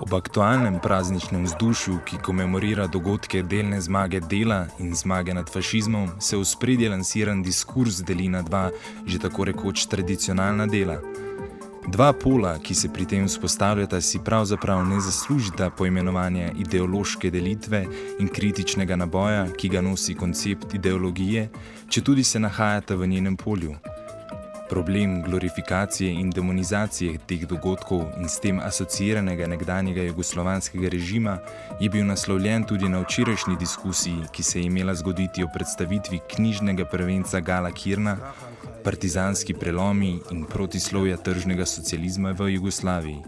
Ob aktualnem prazničnem vzdušju, ki komemorira dogodke delne zmage dela in zmage nad fašizmom, se v spredje lansiran diskurs deli na dva, že tako rekoč tradicionalna dela. Dva pola, ki se pri tem vzpostavljata, si pravzaprav ne zaslužita poimenovanja ideološke delitve in kritičnega naboja, ki ga nosi koncept ideologije, če tudi se nahajata v njenem polju. Problem glorifikacije in demonizacije teh dogodkov in s tem asociiranega nekdanjega jugoslovanskega režima je bil naslovljen tudi na včerajšnji diskusiji, ki se je imela zgoditi o predstavitvi knjižnega prvenca Gala Kirna, partizanski prelomi in protislovja tržnega socializma v Jugoslaviji.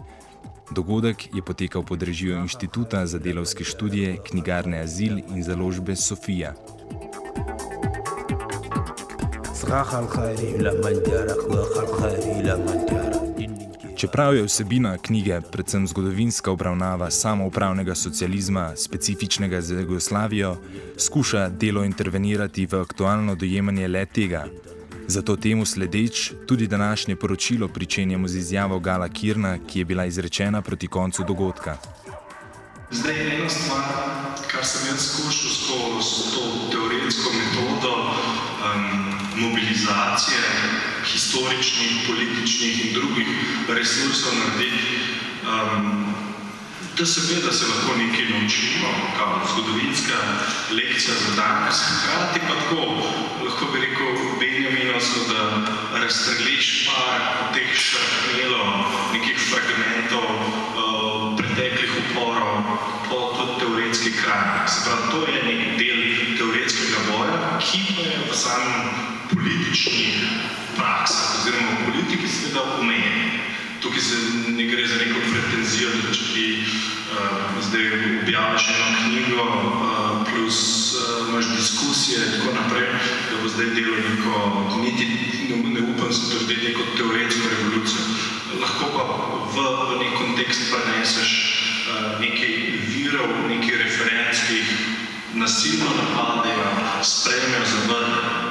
Dogodek je potekal pod režijo Inštituta za delovske študije, knjigarne Azil in založbe Sofija. Čeprav je vsebina knjige predvsem zgodovinska obravnava samoupravnega socializma, specifičnega za Jugoslavijo, skuša delo intervenirati v aktualno dojemanje le tega. Zato temu sledeč tudi današnje poročilo pričenjamo z izjavo Gala Kirna, ki je bila izrečena proti koncu dogodka. Zdaj, ena stvar, kar sem jaz skušal skozi to teoretsko metodo um, mobilizacije historičnih, političnih in drugih resursov narediti, um, da seveda se lahko nekaj naučimo, kao zgodovinska lekcija za danes, hkrati pa tako, lahko bi rekel, Benjaminovsko, da razstrgliš par teh šrapnelov, nekih fragmentov uh, preteklih uporov po tudi teoretski kraj. Se pravi, to je nek del teoretskega boja, ki pa je v samem politični praksi, oziroma v politiki seveda omejen. Tukaj se ne gre za neko pretenzijo, da če ti uh, zdaj objaviš eno knjigo, uh, plus uh, imaš diskusije in tako naprej, da bo zdaj delo neko, niti ne, ne upam se trditi neko teoretsko revolucijo. Lahko pa v, v nek kontekst preneseš uh, nekaj virov, nekaj referenc, ki jih nasilno napadejo, sprejmejo, zavrnejo.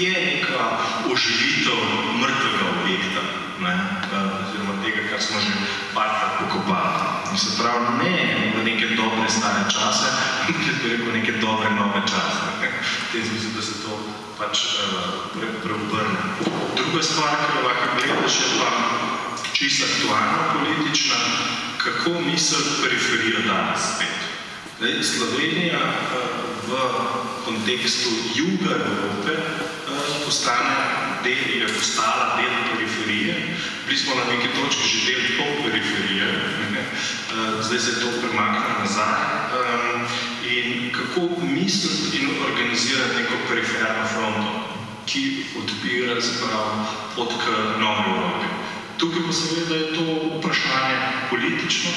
Je neka oživitev mrtvega objekta. Ne? oziroma tega, kar smo že parkrat pokopali. In se pravi, ne v neke dobre stare čase, ampak bi rekel neke dobre nove čase. V tem smislu, da se to pač uh, pre, preobrne. Druga stvar, ki jo lahko gledaš, je pa čisto aktualna politična, kako misel periferija danes spet. Zdaj, Slovenija uh, v kontekstu juga Evrope postane del, je postala del periferije. Bili smo na neki točki že del pol periferije, zdaj se je to premaknilo nazaj. In kako misliti in organizirati neko periferno fronto, ki odpira se pravi pot k novi Evropi. Tukaj pa seveda je to vprašanje politično,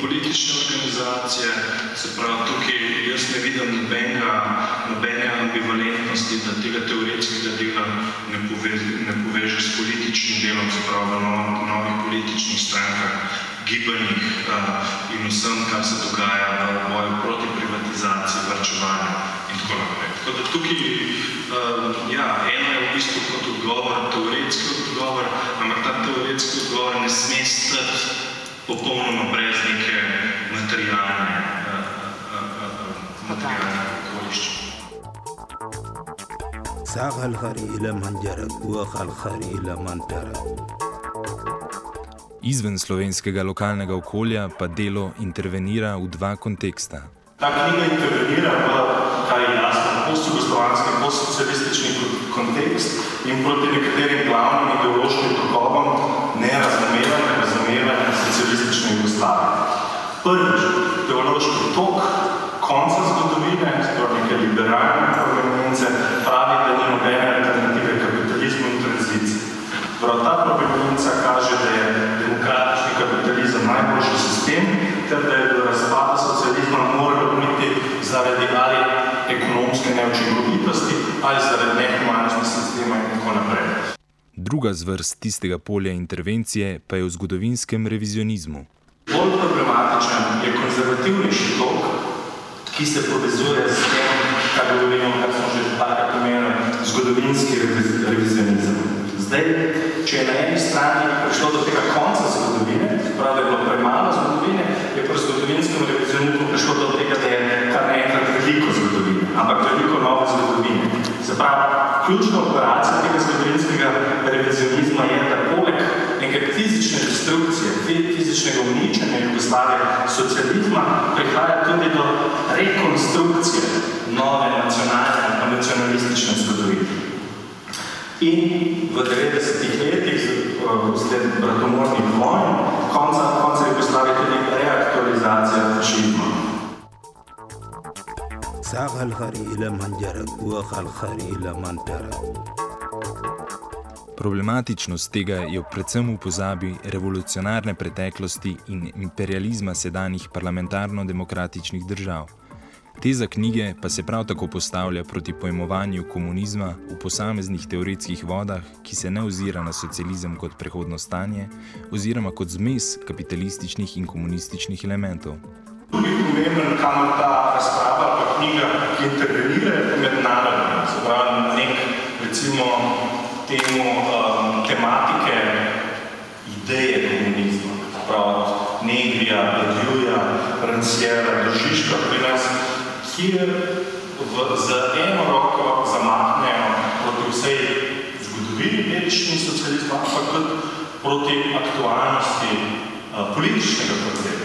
politične organizacije, se pravi tukaj jaz ne vidim nobenega, nobene ambivalentnosti, da tega teoretskega dela ne, povez, ne poveže s političnim delom, se pravi v novih, novih političnih strankah, gibanjih uh, in vsem, kar se dogaja v boju proti privatizaciji, vrčevanju in tako naprej. Tako da tukaj, uh, ja, eno je v bistvu kot odgovor, teoretski odgovor, ampak ta teoretski odgovor ne sme stati popolnoma brez neke materialne, uh, uh, uh, uh, materialne okoliščine. ساق الخري إلى من جرى وخ الخري إلى من ترى Izven slovenskega lokalnega okolja pa delo intervenira v dva konteksta. Ta knjiga intervenira v, kar je jasno, post-jugoslovanski, post-socialistični kontekst in proti nekaterim glavnim ideološkim tokovom nerazumevanja, razumevanja socialistične Jugoslavije. Prvič, teološki tok konca zgodovine, torej neke liberalne provenience, pravi, da ni nobene alternative kapitalizmu in tranziciji. Prav ta provenica kaže, da je demokratični kapitalizem najboljši sistem, ter da je do razpada socializma moralo biti zaradi ali neučinkovitosti ali zaradi nehumanosti sistema in tako naprej. Druga zvrst tistega polja intervencije pa je v zgodovinskem revizionizmu. Bolj problematičen je konzervativnejši tok, ki se povezuje s tem, kar govorimo, kar smo že takrat omenili, zgodovinski revizionizem. Zdaj Zdaj, če je na eni strani prišlo do tega konca zgodovine, pravi, da je bilo premalo ključna operacija tega zgodovinskega revizionizma je, da poleg neke fizične destrukcije, fizičnega uničenja Jugoslavije, socializma, prihaja tudi do rekonstrukcije nove nacionalne in nacionalistične zgodovine. In v 90-ih letih, sled bratomornih vojn, konca, konca Jugoslavije ساق الخري إلى من جرى وخ الخري إلى من ترى Problematičnost tega je predvsem v pozabi revolucionarne preteklosti in imperializma sedanjih parlamentarno-demokratičnih držav. Teza knjige pa se prav tako postavlja proti pojmovanju komunizma v posameznih teoretskih vodah, ki se ne ozira na socializem kot prehodno stanje, oziroma kot zmes kapitalističnih in komunističnih elementov. Tudi pomemben, kamor ta razprava pa knjiga intervenira mednarodno, se pravi nek, recimo, temu um, tematike ideje komunizma, pravi Negrija, Bedjuja, Ranciera, Držiška pri nas, kjer v, z eno roko zamahnejo proti vsej zgodovini dedični socializma, ampak proti aktualnosti uh, političnega socializma.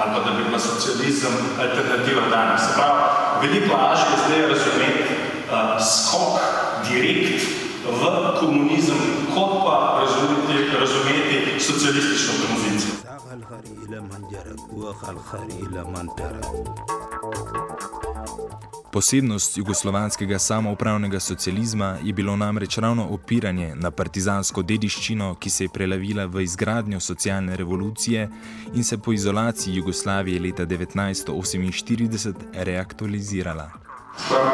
Ali pa da bi bila socializem alternativa danes. Se pravi, veliko lažje je zdaj razumeti uh, skok direkt v komunizem, kot pa razumeti, razumeti socialistično tranzicijo. Posebnost jugoslovanskega samoupravnega socializma je bilo namreč ravno opiranje na partizansko dediščino, ki se je prelavila v izgradnjo socialne revolucije in se po izolaciji Jugoslavije leta 1948 reaktualizirala.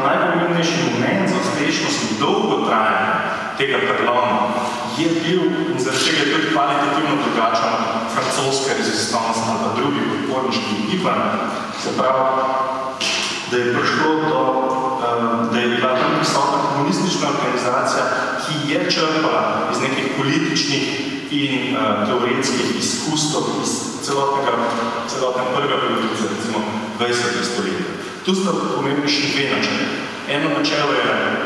Najpomembnejši moment za uspešnost in dolgotrajanje tega preloma je bil in zaradi tega je tudi kvalitativno drugačen francoska rezistance ali drugi podporniški gibanj. Se pravi, da je prišlo do, um, da je bila tam prisotna komunistična organizacija, ki je črpala iz nekih političnih in uh, teoretskih izkustov iz celotnega, celotne prve politice, recimo 20. stoletja. Tu sta pomembni še dve načeli. Eno načelo je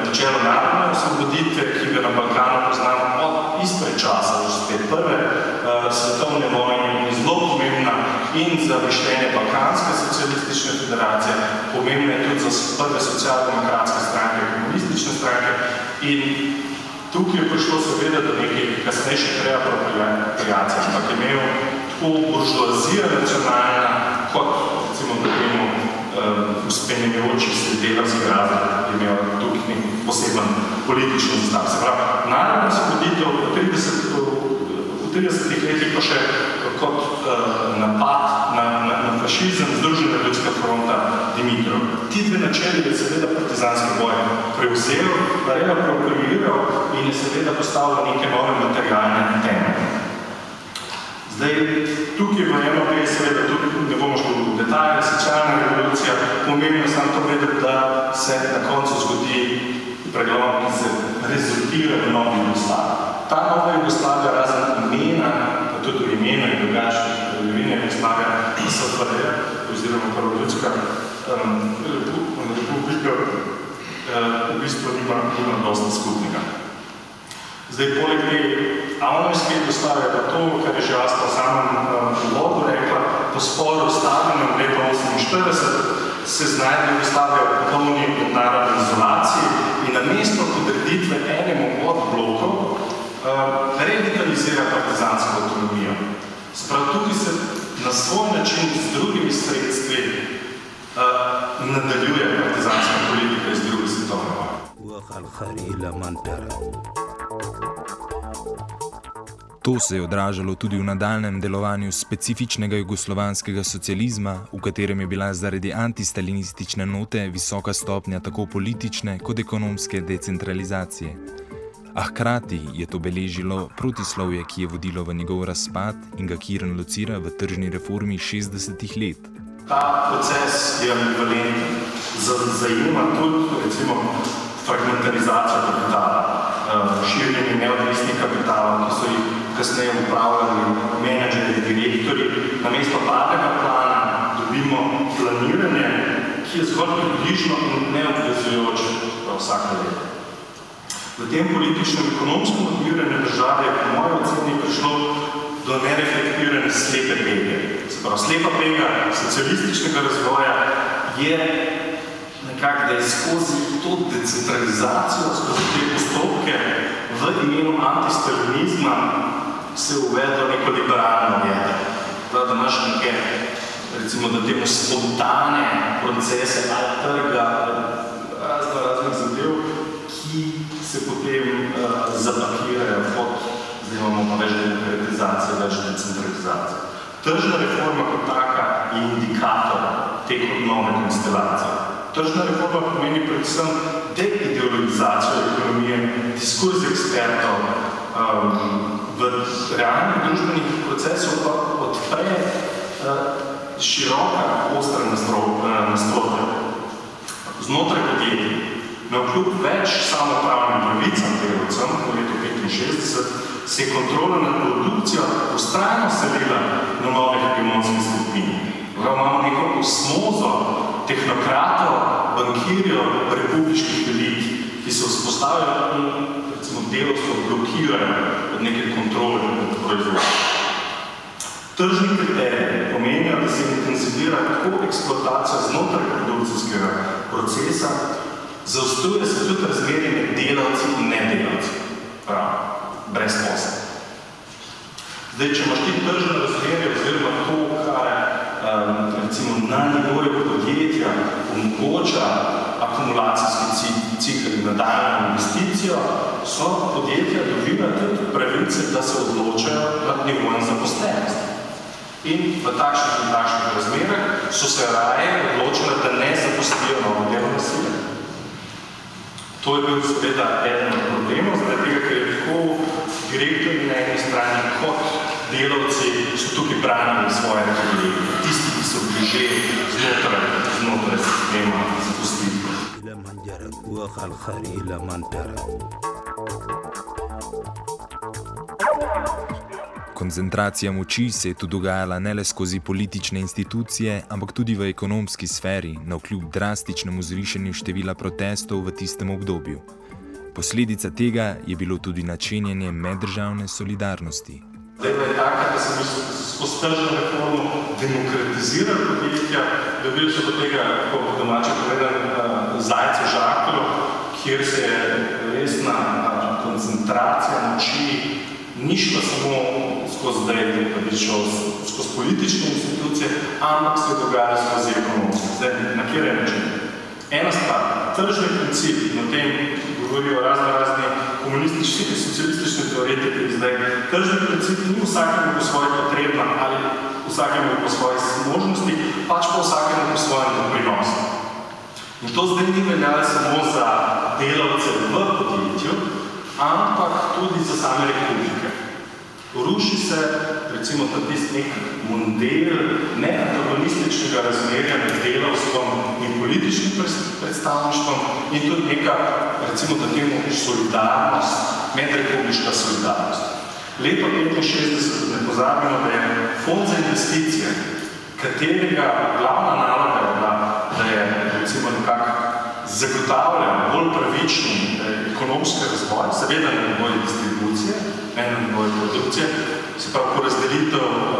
načelo narodne osvoboditve, ki ga na Balkanu poznamo od izpred časa, že spet prve uh, svetovne vojne in za mišljenje Balkanske socialistične federacije, pomembna je tudi za prve socialdemokratske stranke, komunistične stranke in tukaj je prišlo seveda do nekaj kasnejših reapropriacij, ampak je imel tako buržuazija nacionalna, kot recimo da temu uspenjujoči se delavski razred imel tukaj nek poseben politični znak. Se pravi, narodna osvoboditev v 30, v 30 letih pa še kot uh, napad na, na, na fašizem Združena ljudska fronta Dimitrov. Ti dve načeli je seveda partizanski boj prevzel, reaproprimiral in je seveda postavil neke nove materialne teme. Zdaj, tukaj v eno gre seveda tudi, ne bomo šli v detalje, socialna revolucija, pomembno je samo to vedeti, da se na koncu zgodi preglom, ki se rezultira v novi Jugoslaviji. Ta nova Jugoslavija razen imena, pa tudi v imenu in drugačnih kraljevine Jugoslavija, SFRJ, oziroma prvo ljudska um, republika, uh, v bistvu nima, nima dosti skupnega. Zdaj, poleg te avnorske Jugoslavije, pa to, kar je že Asta samem uvodu rekla, po sporu s Stalinom leta 1948 se znajde Jugoslavija v popolni narodni izolaciji in na mesto podreditve enemu od blokov uh, revitalizira partizansko autonomijo. Sprav tukaj se na svoj način z drugimi sredstvi uh, nadaljuje partizanska politika iz druge svetovne vojne. To se je odražalo tudi v nadaljem delovanju specifičnega jugoslovanskega socializma, v katerem je bila zaradi antistalinistične note visoka stopnja tako politične kot ekonomske decentralizacije. A hkrati je to beležilo protislovje, ki je vodilo v njegov razpad in ga Kiran locira v tržni reformi 60-ih let. Ta proces je ambivalenten, zajema tudi recimo fragmentarizacijo kapitala. širjenje neodvisnih kapitalov, ki so jih kasneje upravljali menedžerji, direktori. Namesto padega plana dobimo planiranje, ki je zgolj približno in neobvezujoče vsako leto. V tem političnem ekonomskem odmiranju države je po mojem oceni prišlo do nereflektirane slepe pege. Se pravi, slepa pega socialističnega razvoja je nekako, da je skozi to decentralizacijo, skozi te postopke v imenu antistalinizma se uvedlo neko liberalno jedro. Prav, da imaš neke, recimo, da temu spontane procese ali trga razno raznih zadev, ki se potem uh, zapakirajo pod, zdaj imamo pa več demokratizacije, več decentralizacije. Tržna reforma kot taka je indikator te nove konstelacije. Tržna reforma pomeni predvsem deideologizacijo ekonomije, diskurs ekspertov, um, v realnih družbenih procesov pa odpre uh, široka, ostra nasprotja. Znotraj podjetij, na vkljub več samopravnim pravicam delovcem v letu 65, se je kontrola nad produkcijo ustrajno selila na novih hegemonskih skupin. Imamo neko osmozo tehnokratov, bankirjev, republiških elit, ki se vzpostavljajo in recimo delovstvo blokirajo od neke kontrole nad proizvodom. Tržni kriteriji pomenijo, da se intenzivira tako eksploatacija znotraj produkcijskega procesa, zaostuje se tudi razmerje med delavci in nedelavci, prav, brez posla. Zdaj, če imaš ti tržne razmerje oziroma to, kar um, recimo na nivoju podjetja omogoča akumulacijski cikl in nadaljno investicijo, so podjetja dobila tudi pravice, da se odločajo nad nivojem zaposlenosti. In v takšnih in takšnih razmerah so se raje odločile, da ne zaposlijo sile. To je bil seveda eden od problemov, zaradi tega, ker je tako direktorji na eni strani kot delavci so tukaj branili svoje privilegije. Tisti, ki so bili že znotraj, znotraj sistema zapustili. إلى من جرت وقع الخير إلى من ترك Koncentracija moči se je tu dogajala ne le skozi politične institucije, ampak tudi v ekonomski sferi, na vkljub drastičnemu zvišanju števila protestov v tistem obdobju. Posledica tega je bilo tudi načenjanje meddržavne solidarnosti. Zdaj je taka, da se da se skozi tržno reformo demokratizira podjetja, dobili so do tega, kako po domače povedan, zajce žaklo, kjer se je resna koncentracija moči ni šla samo skozi zdaj, da bi šel skozi politične institucije, ampak se je dogajalo skozi ekonomske. Zdaj, na kjer je način? Ena stvar, tržni princip, na tem govorijo razno razni komunistični in socialistični teoretiki zdaj, tržni princip ni vsakemu po svoje potrebna ali vsakemu po svoje možnosti, pač pa vsakemu po svojem doprinosu. In to zdaj ni veljalo samo za delavce v podjetju, ampak tudi za same republike. Ruši se recimo ta tisti nek model neantagonističnega razmerja med delavstvom in političnim predstavništvom in tudi neka, recimo da temu, solidarnost, medrepubliška solidarnost. Leto 65 ne pozabimo, da je fond za investicije, katerega glavna naloga je bila, da je recimo nekako zagotavlja bolj pravični eh, ekonomski razvoj, seveda na nivoju distribucije, ne na nivoju produkcije, se pravi porazdelitev uh,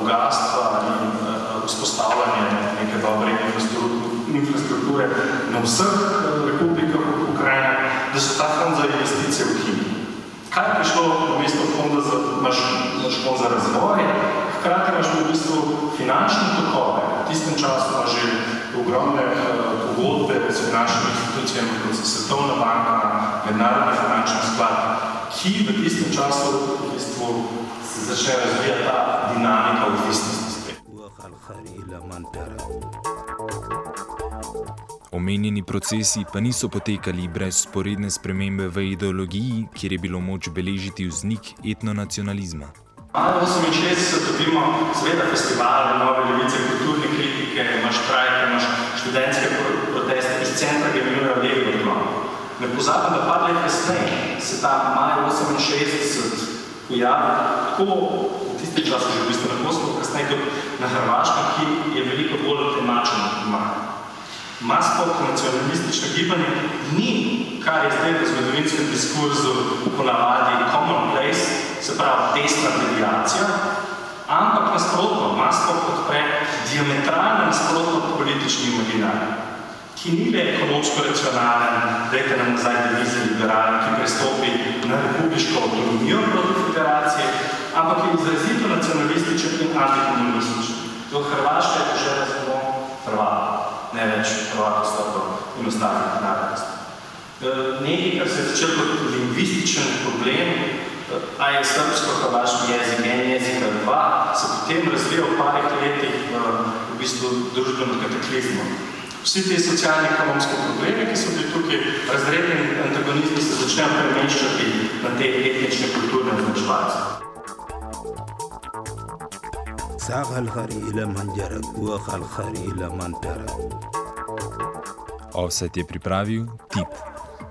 bogatstva in uh, vzpostavljanje neke dobre infrastrukture na vseh uh, republikah Ukrajine, da so ta fond za investicije ukinili. Kaj je prišlo v mesto fonda za, imaš, imaš fond za razvoj, hkrati imaš v bistvu finančne tokove. V tistem času imaš že ogromne uh, pogodbe s finančnimi institucijami, kot so Svetovna banka, Mednarodni finančni sklad, ki v tistem času v bistvu se začne razvijati ta dinamika odvisnosti spet. Omenjeni procesi pa niso potekali brez sporedne spremembe v ideologiji, kjer je bilo moč beležiti vznik etnonacionalizma. Malo 68 dobimo seveda festivale, nove levice, kulturne kritike, imaš trajke, imaš študentske proteste, iz centra ga imenujejo Levi odklon Ne pozabim, da par let kasneje se ta maj 68 pojavi tako v tistem času, že v bistvu na Kosovo, kasneje tudi na Hrvaškem, ki je veliko bolj temačen maj. Maspok nacionalistično gibanje ni, kar je zdaj v zgodovinskem diskurzu ponavadi commonplace, se pravi desna medijacija, ampak nasprotno, Maspok podpre diametralno nasprotno politični imaginarij, ki ni le ekonomsko racionalen, dajte nam nazaj devize liberalni, ki prestopi na republiško autonomijo proti federacije, ampak je izrazito nacionalističen in antikomunističen. To Hrvaška je požela samo Hrvata, ne več Hrvata stopno in ostalih narodnosti. Nekaj, kar se je začel kot lingvističen problem, a je srbsko-hrvaški jezik, en jezik ali dva, se potem razvija v parih letih v, v bistvu družbeno kataklizmo. Vsi te socialno-ekonomske probleme, ki so bili tukaj razredni antagonizmi, se začnejo premeščati na te etnične kulturne označevalce. ساق الخري إلى من جرى وخ الخري إلى من ترى Offset je pripravil Tip.